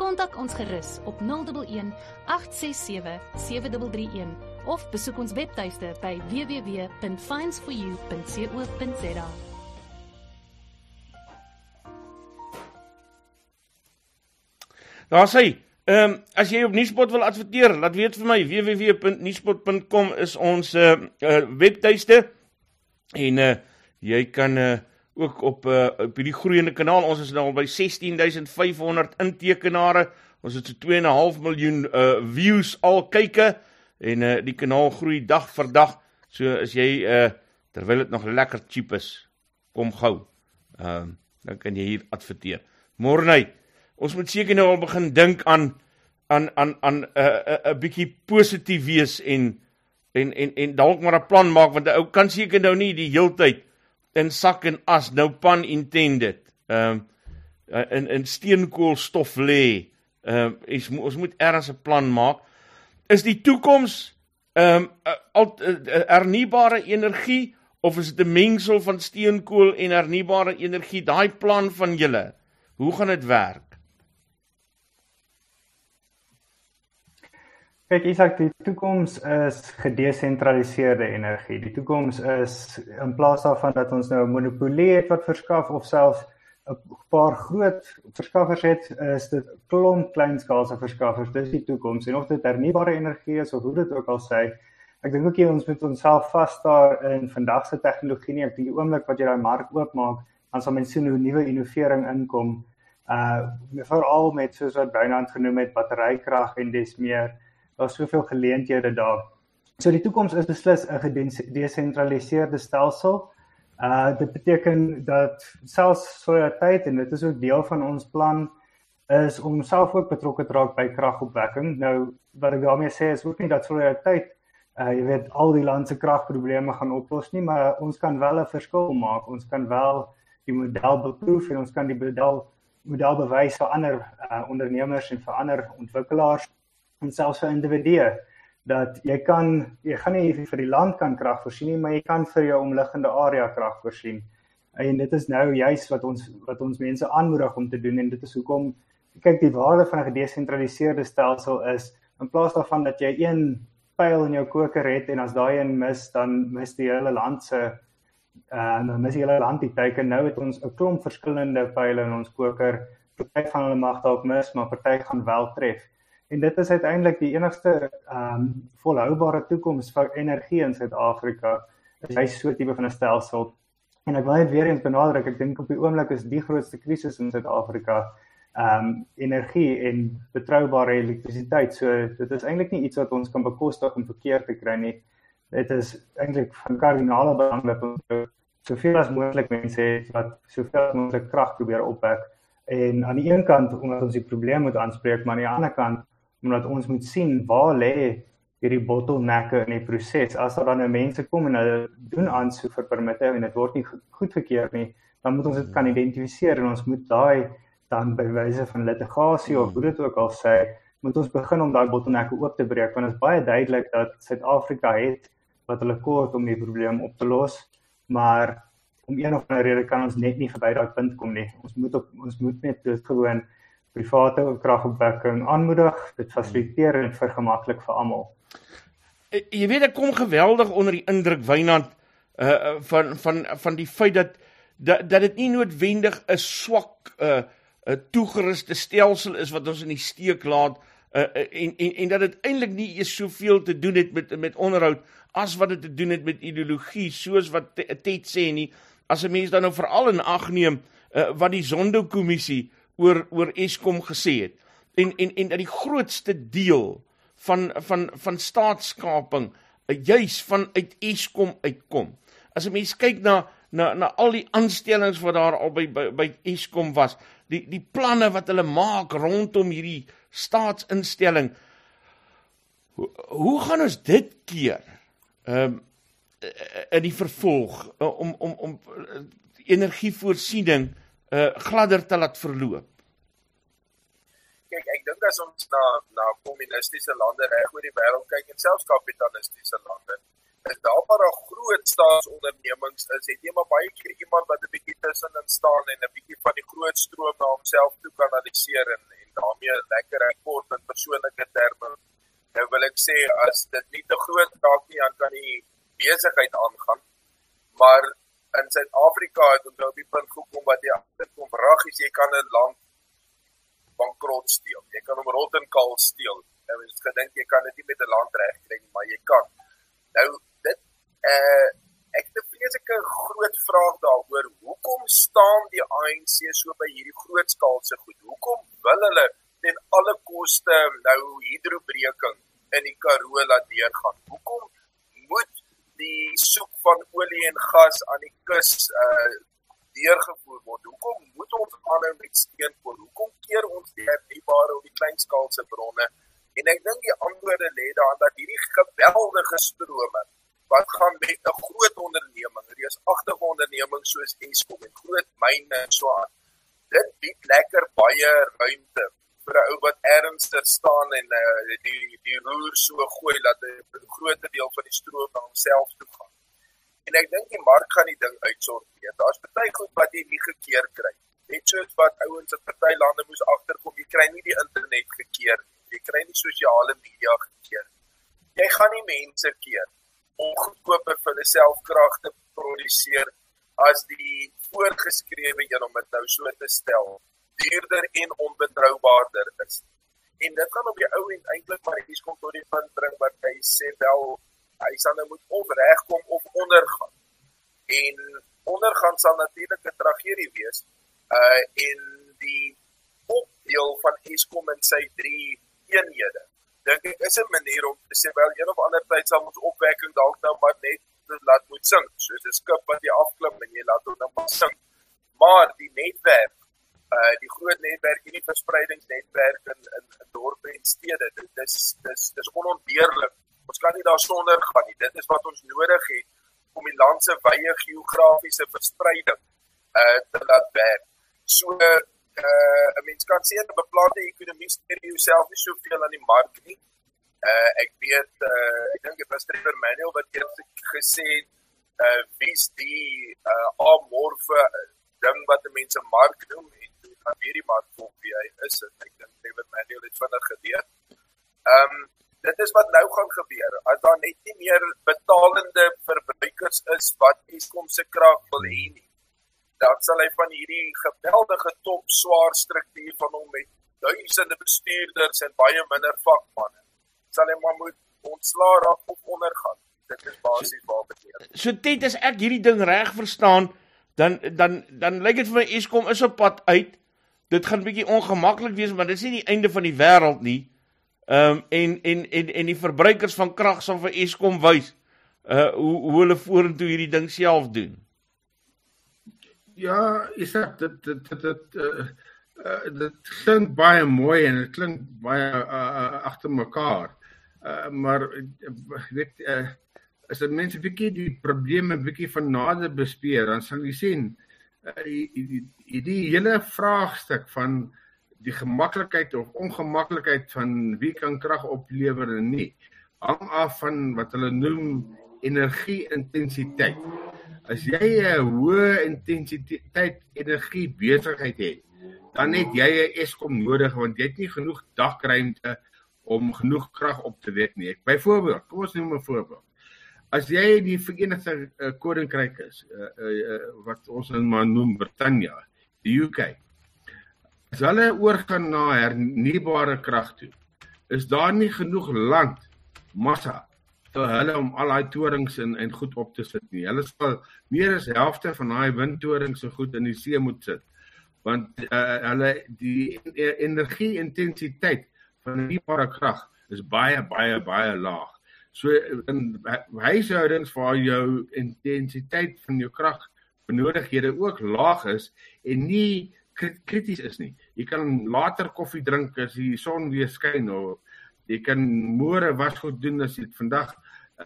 Kontak ons gerus op 011 867 7331 of besoek ons webtuiste by www.finds4u.co.za. Daar sê, ehm um, as jy op Nuuspot wil adverteer, laat weet vir my. www.nuuspot.com is ons uh, uh webtuiste. En uh jy kan uh ook op uh op hierdie groeiende kanaal, ons is nou al by 16500 intekenare. Ons het so 2.5 miljoen uh views al kyke en uh die kanaal groei dag vir dag. So as jy uh terwyl dit nog lekker cheap is, kom gou. Ehm uh, dan kan jy hier adverteer. Môre ons moet seker nou al begin dink aan aan aan aan 'n uh, 'n uh, uh, bietjie positief wees en en en en dalk maar 'n plan maak want 'n ou kan seker nou nie die heeltyd in sak en as nou pan intended. Ehm um, in in steenkoolstof lê. Ehm um, ons moet ergens 'n plan maak. Is die toekoms ehm um, hernubare energie of is dit 'n mengsel van steenkool en hernubare energie? Daai plan van julle. Hoe gaan dit werk? Kyk, Isak, die toekoms is gedesentraliseerde energie. Die toekoms is in plaas daarvan dat ons nou 'n monopolie het wat verskaf of selfs 'n paar groot verskaffers het, is dit klomp kleinskaalse verskaffers. Dis die toekoms. En of dit hernubare energie is of hoe dit ook al sê, ek dink ook jy ons moet onsself vasstaar in vandag se tegnologie nie. Ek dink die oomblik wat jy daai mark oopmaak, dan sal mense sien hoe nuwe innovering inkom. Uh veral met soos wat Bynand genoem het, batterykrag en dis meer daar's soveel geleenthede daar. So die toekoms is beslis 'n gedesentraliseerde stelsel. Uh dit beteken dat selfs solidariteit en dit is ook deel van ons plan is om self ook betrokke te raak by kragopwekking. Nou wat ek daarmee sê is ook nie dat solidariteit uh jy weet al die land se kragprobleme gaan oplos nie, maar ons kan wel 'n verskil maak. Ons kan wel die model beproef en ons kan die model model bewys vir ander uh, ondernemers en vir ander ontwikkelaars en selfs vir individue dat jy kan jy gaan nie vir die land kan krag voorsien nie, maar jy kan vir jou omliggende area krag voorsien. En dit is nou juis wat ons wat ons mense aanmoedig om te doen en dit is hoekom kyk die waarde van 'n gedesentraliseerde stelsel is in plaas daarvan dat jy een pyl in jou koker het en as daai een mis dan mis die hele land se en uh, dan mis die hele land die teken nou het ons 'n klomp verskillende pyle in ons koker. Party van hulle mag dalk mis maar party gaan wel tref En dit is uiteindelik die enigste ehm um, volhoubare toekoms vir energie in Suid-Afrika. Is hy so 'n tipe van 'n stelsel? En ek wil net weer eens benadruk, ek dink op die oomblik is die grootste krisis in Suid-Afrika ehm um, energie en betroubare elektrisiteit. So dit is eintlik nie iets wat ons kan bekostig om verkeer te kry nie. Dit is eintlik van kardinale belang dat ons soveel as moontlik mense het wat soveel as moontlik krag probeer opwek. En aan die een kant omdat ons die probleem moet aanspreek, maar aan die ander kant omdat ons moet sien waar lê hierdie bottelnekke in die proses. As daar dan nou mense kom en hulle doen aansoek vir permitte en dit word nie goedgekeur nie, dan moet ons dit kan identifiseer en ons moet daai dan by wyse van litigasie of hoe dit ook al sê, moet ons begin om daai bottelnekke oop te breek want dit is baie duidelik dat Suid-Afrika het wat hulle kort om die probleem op te los, maar om een of ander rede kan ons net nie verby daai punt kom nie. Ons moet op, ons moet net dit gewoon private kragopwekking aanmoedig, dit fasiliteer en vergemaklik vir almal. Eh, jy weet ek kom geweldig onder die indruk Wynand uh van van van die feit dat dat dat dit nie noodwendig 'n swak uh 'n toegeruste stelsel is wat ons in die steek laat uh en en en dat dit eintlik nie eens soveel te doen het met met onderhoud as wat dit te doen het met ideologie soos wat Ted sê nie as 'n mens dan nou veral in ag neem uh wat die Zondo-kommissie oor oor Eskom gesê het. En en en dat die grootste deel van van van staatskaping uh, juis vanuit Eskom uitkom. As 'n mens kyk na na na al die aanstellings wat daar al by by, by Eskom was, die die planne wat hulle maak rondom hierdie staatsinstelling. Hoe, hoe gaan ons dit keer? Ehm um, in die vervolg om om om energievoorsiening uh gladder te laat verloop. Kyk ek dink as ons na na kommunistiese lande reg oor die wêreld kyk en selfs kapitalistiese lande is daar maar 'n groot staatsondernemings is het jy maar baie keer iemand wat 'n bietjie tussenin staan en 'n bietjie van die groot stroom na homself toe kanaliseer en en daarmee lekker rekord in persoonlike terme. Nou wil ek sê as dit nie te groot raak nie dan kan die besigheid aangaan. Maar in Suid-Afrika het ons nou op die punt gekom wat jy agterkom raggies jy kan 'n land bankrot steel. Jy kan hom rot en kaal steel. Nou jy het gedink jy kan dit nie met 'n land regkry nie, maar jy kan. Nou dit uh ek het 'n vreeslike groot vraag daaroor. Hoekom staan die ANC so by hierdie grootskaalse goed? Hoekom wil hulle ten alle koste nou hidrobreking in die Karoo laat deurgaan? Hoekom moet die soek van olie en gas aan die kus uh deurgevoer word. Hoekom moet ons aanhou met steenkool? Hoekom keer ons die hernubare of die kleinskaalse bronne En ek dink die antwoorde lê daarin dat hierdie geweldige strome wat gaan met 'n groot onderneming, reusagtige onderneming soos Eskom en groot myne en so aan. Dit bied lekker baie ruimte vir 'n ou wat ernstig staan en uh, die die roer so gooi dat 'n groot deel van die stroom na homself toe gaan. En ek dink die mark gaan die ding uitsorteer. Daar's baie goed wat jy nie gekeer kry. Net soos wat ouens in party lande moes agterkom, jy kry nie die internet gekeer nie. Jy kry nie sosiale media gekeer. Jy gaan nie mense keer om goedkoper vir hulle self krag te produseer as die voorgeskrewe een om dit nou so te stel duurder en onbetroubaarder is. En dit gaan op die ou en eintlik maar iets kom tot die punt bring wat hy sê wel hy sal nou moet of regkom of ondergaan. En ondergaan sal natuurlik 'n tragedie wees. Uh en die opdeel van Eskom in sy 3 eenhede. Dink ek is 'n manier om te sê wel een of ander tyd sal ons opwekking dalk nou maar net laat moet sing. Soos 'n skip wat jy afklim en jy laat hom nou maar sing. Maar die netwerk uh die groot netwerk en die verspreidingsnetwerk in in, in dorpe en stede dit is dis dis onontbeerlik. Ons kan nie daarsonder gaan nie. Dit is wat ons nodig het om die land se wye geografiese verspreiding uh te laat werk. So uh 'n mens kan sien 'n beplande ekonomie steur jouself nie soveel aan die mark nie. Uh ek weet uh ek dink dit was Trevor Manuel wat eers gesê het uh wie's die uh amorfe ding wat mense mark noem gaan weer die mark volg wie hy is en ek dink Trevor Manuel het vinnig geleer. Ehm um, dit is wat nou gaan gebeur. As daar net nie meer betalende verbruikers is wat Eskom se krag wil hê nie, dan sal hy van hierdie geweldige top swaar struktuur van hom met duisende bestuurders en baie minder vakmanne sal hy maar moet ontslaa raak of ondergaan. Dit is basies waar is. So dit is ek hierdie ding reg verstaan dan dan dan lyk dit vir my Eskom is op pad uit dit gaan bietjie ongemaklik wees, maar dit is nie die einde van die wêreld nie. Ehm um, en en en en die verbruikers van krag sal vir Eskom wys uh hoe hoe hulle vorentoe hierdie ding self doen. Ja, is dit dit dit dit dit uh, uh, dit klink baie mooi en dit klink baie uh, uh, agter mekaar. Uh maar uh, weet uh, as mense bietjie die probleme bietjie van nader bespreek, dan sal jy sien die, die hele vraagstuk van die gemaklikheid of ongemaklikheid van wie kan krag oplewer en nie hang af van wat hulle noem energie-intensiteit. As jy 'n hoë intensiteit energie besigheid het, dan het jy 'n Eskom nodig want jy het nie genoeg dagruimte om genoeg krag op te wek nie. Byvoorbeeld, kom ons neem 'n voorbeeld. As jy die Verenigde uh, Koninkryk is, uh, uh, uh, wat ons in maar noem Britannia, die UK. As hulle oorgaan na hernubare krag toe, is daar nie genoeg land massa vir hulle om al daai torings en en goed op te sit nie. Hulle sal meer as helfte van daai windtorings so goed in die see moet sit. Want uh, hulle die energie-intensiteit van hernubare krag is baie baie baie laag. So in huishoudings waar jou intensiteit van jou krag benodighede ook laag is en nie krities is nie. Jy kan later koffie drink as die son weer skyn of jy kan môre wasgoed doen as dit vandag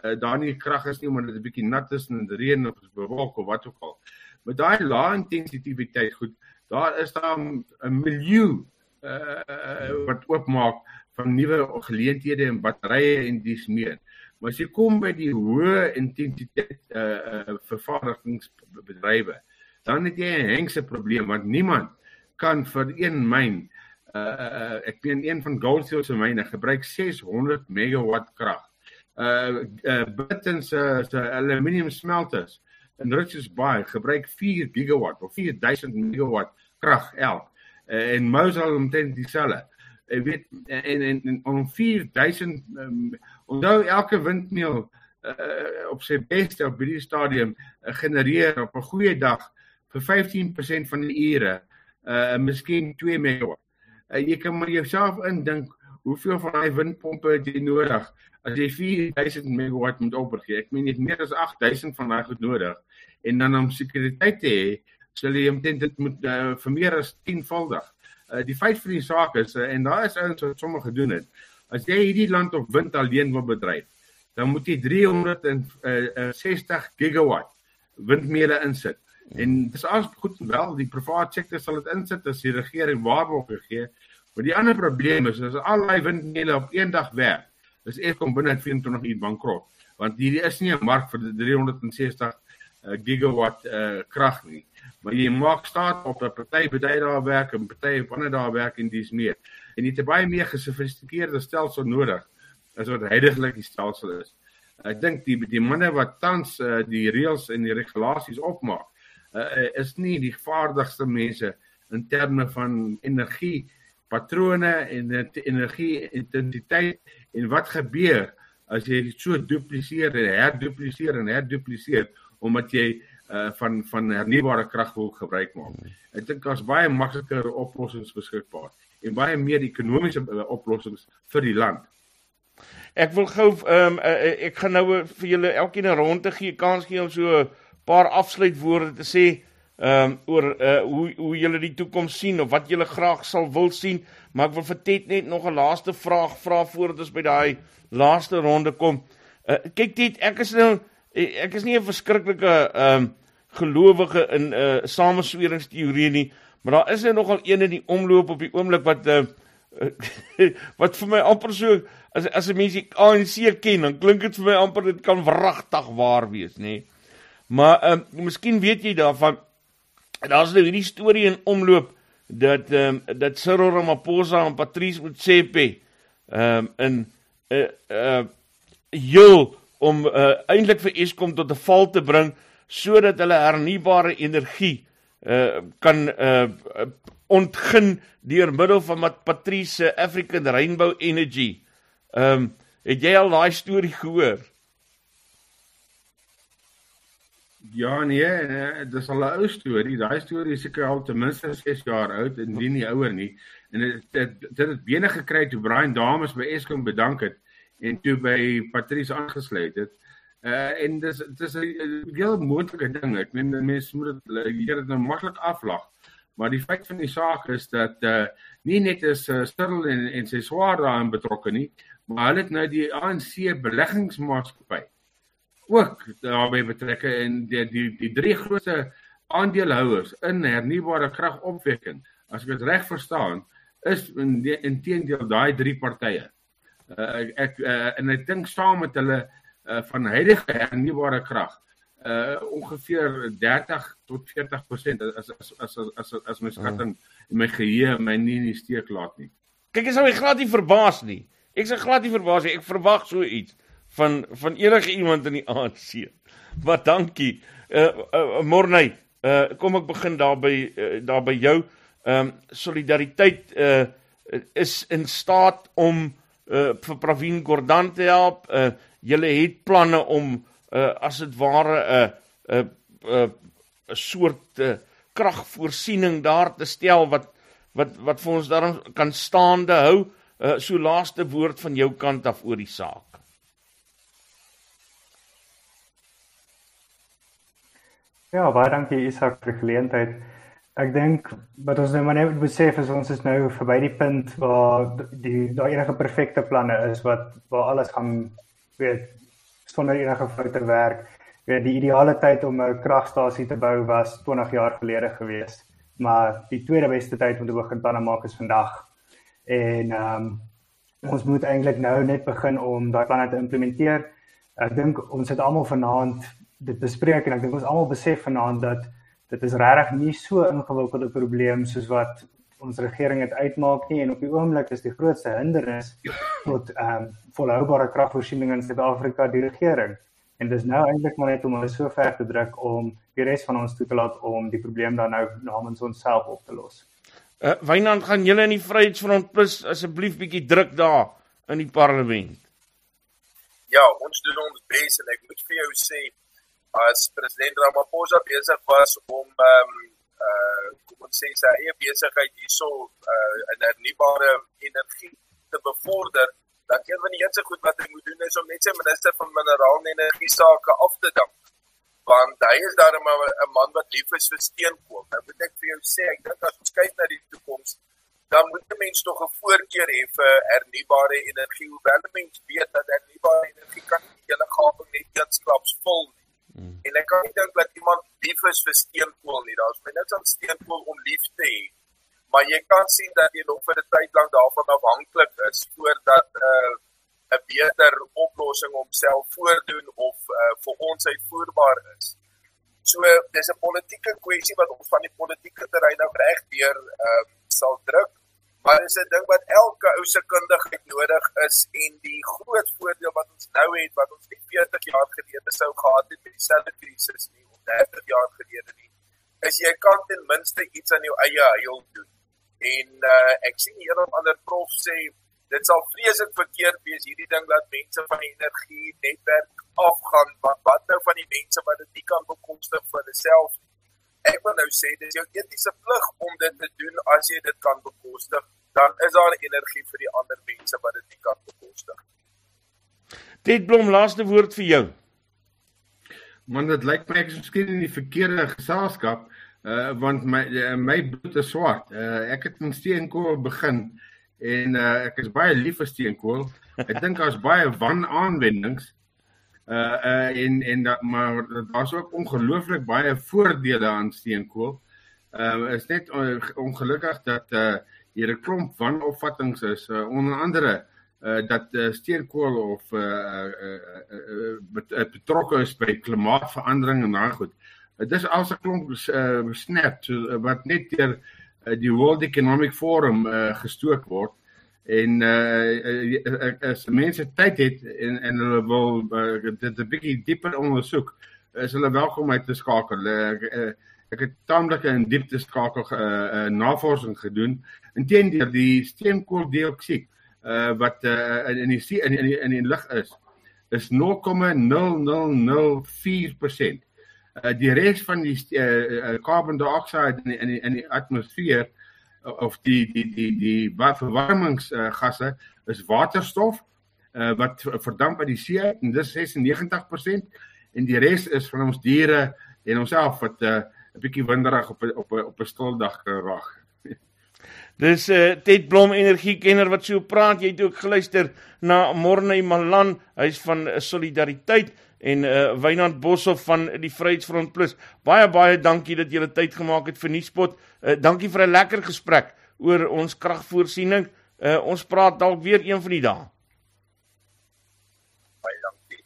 uh, daar nie krag is nie omdat dit 'n bietjie nat is en dit reën of bewolk of wat ook al. Met daai lae intensiteit goed, daar is daar 'n miljoen uh, wat oopmaak van nuwe geleenthede en batterye en dis meer. Maar as jy kom by die hoë intensiteit uh uh vervaardigingsbedrywe, dan het jy 'n hengse probleem want niemand kan vir een myn uh, uh ek meen een van Goldfields se myne gebruik 600 megawatt krag. Uh uh Britain se se aluminium smelters in Richards Bay gebruik 4 gigawatt of 4000 megawatt krag elk. Uh, en Mosel omtrent dieselfde. Ek weet en en, en om 4000 um, Onthou elke windmeel uh, op sy beste op hierdie stadium uh, genereer op 'n goeie dag vir 15% van die ure uh miskien 2 megawatt. Uh, jy kan maar jouself indink hoeveel van daai windpompe jy nodig as jy 4000 megawatt moet opbring. Ek meen jy het meer as 8000 van daai goed nodig en dan om sekuriteit te hê, sal jy omtrent dit moet uh, vir meer as 10voudig. Uh die feit van die saak is uh, en daar is ouens wat sommer gedoen het As jy hierdie land op wind alleen wil bedryf, dan moet jy 360 gigawatt windmele insit. En dis as goed wel die private sektor sal dit insit as die regering waarborg gee. Maar die ander probleem is as al daai windmele op een dag werk, is Eskom binne 24 uur bankrot, want hier is nie 'n mark vir 360 uh, gigawatt uh, krag nie. Maar jy maak staat op 'n party bedry daar werk en party op ander daar werk en dis meer. En jy het baie meer gesofistikeerde stelsel nodig as wat heidaglik die stelsel is. Ek dink die die manne wat tans uh, die reëls en die regulasies opmaak, uh, is nie die vaardigste mense in terme van energie patrone en energie intensiteit en wat gebeur as jy so dupliseer en herdupliseer en herdupliseer omdat jy uh, van van hernubare krag wil gebruik maak. Ek dink daar's baie makliker oplossings beskikbaar en baie meer ekonomiese uh, oplossings vir die land. Ek wil gou ehm um, uh, ek gaan nou vir julle elkeen 'n ronde gee, kans gee om so 'n paar afsluitwoorde te sê ehm um, oor uh, hoe hoe julle die toekoms sien of wat julle graag sal wil sien, maar ek wil vir Ted net nog 'n laaste vraag vra voordat ons by daai laaste ronde kom. Uh, kyk Ted, ek is nou ek is nie 'n verskriklike ehm um, gelowige in 'n uh, samesweringsteorie nie, maar daar is nou nogal een in die omloop op die oomblik wat uh, wat vir my amper so as as 'n mens die ANC ken, dan klink dit vir my amper dit kan wragtig waar wees, nê. Nee. Maar ehm um, miskien weet jy daarvan daar's nou hierdie storie in omloop dat ehm um, dat Cyril Ramaphosa en Patrice Motsepe ehm um, in 'n uh, eh, uh eh, heel om uh, eintlik vir Eskom tot 'n val te bring sodat hulle hernubare energie uh kan uh ontgin deur middel van Patrice African Rainbow Energy. Ehm um, het jy al daai storie gehoor? Ja nee, nee dis al 'n ou storie. Daai storie is seker al ten minste 6 jaar oud en nie ouer nie. En dit het dit het bene gekry toe Brian Dames by Eskom bedank het en toe by Patrice aangesluit het. Uh en dis dis 'n heel moontlike ding. Ek meen mense moet dit hier net nou maklik aflag. Maar die feit van die saak is dat uh nie net is uh, Stirl en en sy swaar daarin betrokke nie, maar hulle het nou die ANC beleggingsmaatskappy ook daarbey betrokke en die die die drie grootste aandeelhouers in hernubare kragopwekking as ek dit reg verstaan is in inteendeel daai drie partye. Uh, ek uh, en ek dink saam met hulle uh, van huidige hernubare krag uh ongeveer 30 tot 40% as as as as as my skatting en my geheue my nie in die steek laat nie. Kyk ek sou glad nie verbaas nie. Ek sou glad nie verbaas nie. Ek verwag so iets van van enige iemand in die ANC. Wat dankie. Uh, uh Morney, uh kom ek begin daar by uh, daar by jou. Ehm um, solidariteit uh is in staat om uh vir Pravin Gordhan te help. Uh julle het planne om uh as dit ware 'n uh, 'n uh, 'n uh, soort uh, kragvoorsiening daar te stel wat wat wat vir ons daarom kan staande hou. Uh so laaste woord van jou kant af oor die saak. Ja, baie dankie Isak vir die geleentheid. Ek dink wat ons nou maar net besef is ons is nou verby die punt waar die daai enige perfekte planne is wat waar alles gaan weet sonder enige foute werk. Weet die ideale tyd om 'n kragstasie te bou was 20 jaar gelede gewees, maar die tweede beste tyd om te begin planne maak is vandag. En ehm um, ons moet eintlik nou net begin om daai planne te implementeer. Ek dink ons het almal vanaand dit bespreek en ek dink ons almal besef vanaand dat dit is regtig nie so ingewikkelde probleem soos wat ons regering dit uitmaak nie en op die oomblik is die grootste hindernis tot ehm um, volhoubare kragvoorsiening in Suid-Afrika die regering. En dis nou eintlik maar net om hulle so ver te druk om die res van ons toe te laat om die probleem dan nou namens onsself op te los. Uh Wynand gaan julle in die Vryheidsfront plus asseblief bietjie druk daar in die parlement. Ja, ons doen ons bes en ek moet vir jou sê as president Ramaphosa besig was om ehm um, uh kom ons sê sy eie besigheid hierso uh in hernubare energie te bevorder, dan een van die eerste goed wat hy moet doen is om net sy minister van minerale en energie sake af te dank. Want hy is daarom 'n man wat lief is vir steenkool. Nou moet ek vir jou sê, ek dink as ons kyk na die toekoms, dan moet mens tog 'n voorkeur hê vir hernubare energie hoewel mens weet steenkool nie. Daar's baie niks aan steenkool om lief te hê. Maar jy kan sien dat jy nog vir 'n tyd lank daarvan afhanklik is voordat 'n uh, 'n beter oplossing homself voordoen of uh, vir ons uitvoerbaar is. So dis 'n politieke kwessie wat ons van die politieke terrein af reg deur uh, sal druk. Maar dis 'n ding wat elke ou se kundigheid nodig is en die groot voordeel wat ons nou het wat ons net 40 jaar gelede sou gehad het met dieselfde krisis nie of 30 jaar gelede nie, is jy kan ten minste iets aan jou eie huil doen. En uh, ek sien hier 'n ander prof sê dit sal vreeslik verkeerd wees hierdie ding dat mense van die energie netwerk afgaan want wat nou van die mense wat dit nie kan bekostig vir hulself ek wil nou sê dis jou etiese plig om dit te doen as jy dit kan bekostig dan is daar energie vir die ander mense wat dit nie kan bekostig. Dit blom laaste woord vir jou. Want dit lyk my ek is miskien in die verkeerde geselskap uh want my uh, my bloed is swart uh ek het in steenkool begin en uh, ek is baie lief vir steenkool. Ek dink daar's baie wanaanwendings. Uh uh en en dat maar daar's ook ongelooflik baie voordele aan steenkool. Uh is net ongelukkig dat uh hier 'n klomp wanopvattinge is uh, onder andere uh dat uh, steenkool of uh, uh, uh, uh betrokke is by klimaatsverandering en daai goed. Dit is als 'n klomp uh, snap so, wat net deur uh, die World Economic Forum uh, gestook word. En uh, as mense tyd het en en hulle wil uh, dit 'n bietjie dieper ondersoek is hulle welkom om te skakel. Ek, ek het taamlik 'n diepte skakel uh, navorsing gedoen intendeel die steenkooldioksied uh, wat uh, in die in die, in die lug is is 0,0004% uh, die res van die uh, carbon dioxide in die, in die, in die atmosfeer of die die die die verwarmingsgasse uh, is waterstof uh, wat verdamp by die see en dis 96% en die res is van ons diere en onsself wat 'n uh, bietjie winderig op op op 'n stil dag geraak. Dis uh, Ted Blom energiekenner wat so praat. Jy het ook geluister na Morney Malan, hy's van Solidariteit en uh Wynand Boshoff van die Vryheidsfront Plus. Baie baie dankie dat jy tyd gemaak het vir Nuuspot. Uh dankie vir 'n lekker gesprek oor ons kragvoorsiening. Uh ons praat dalk weer een van die dae. Baie dankie.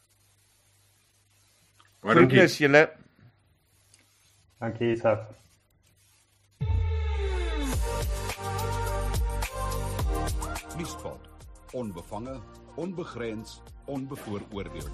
Baie dankie as julle. Dankie Isak. Nuuspot. Onbevange, onbegrens, onbevooroordeel.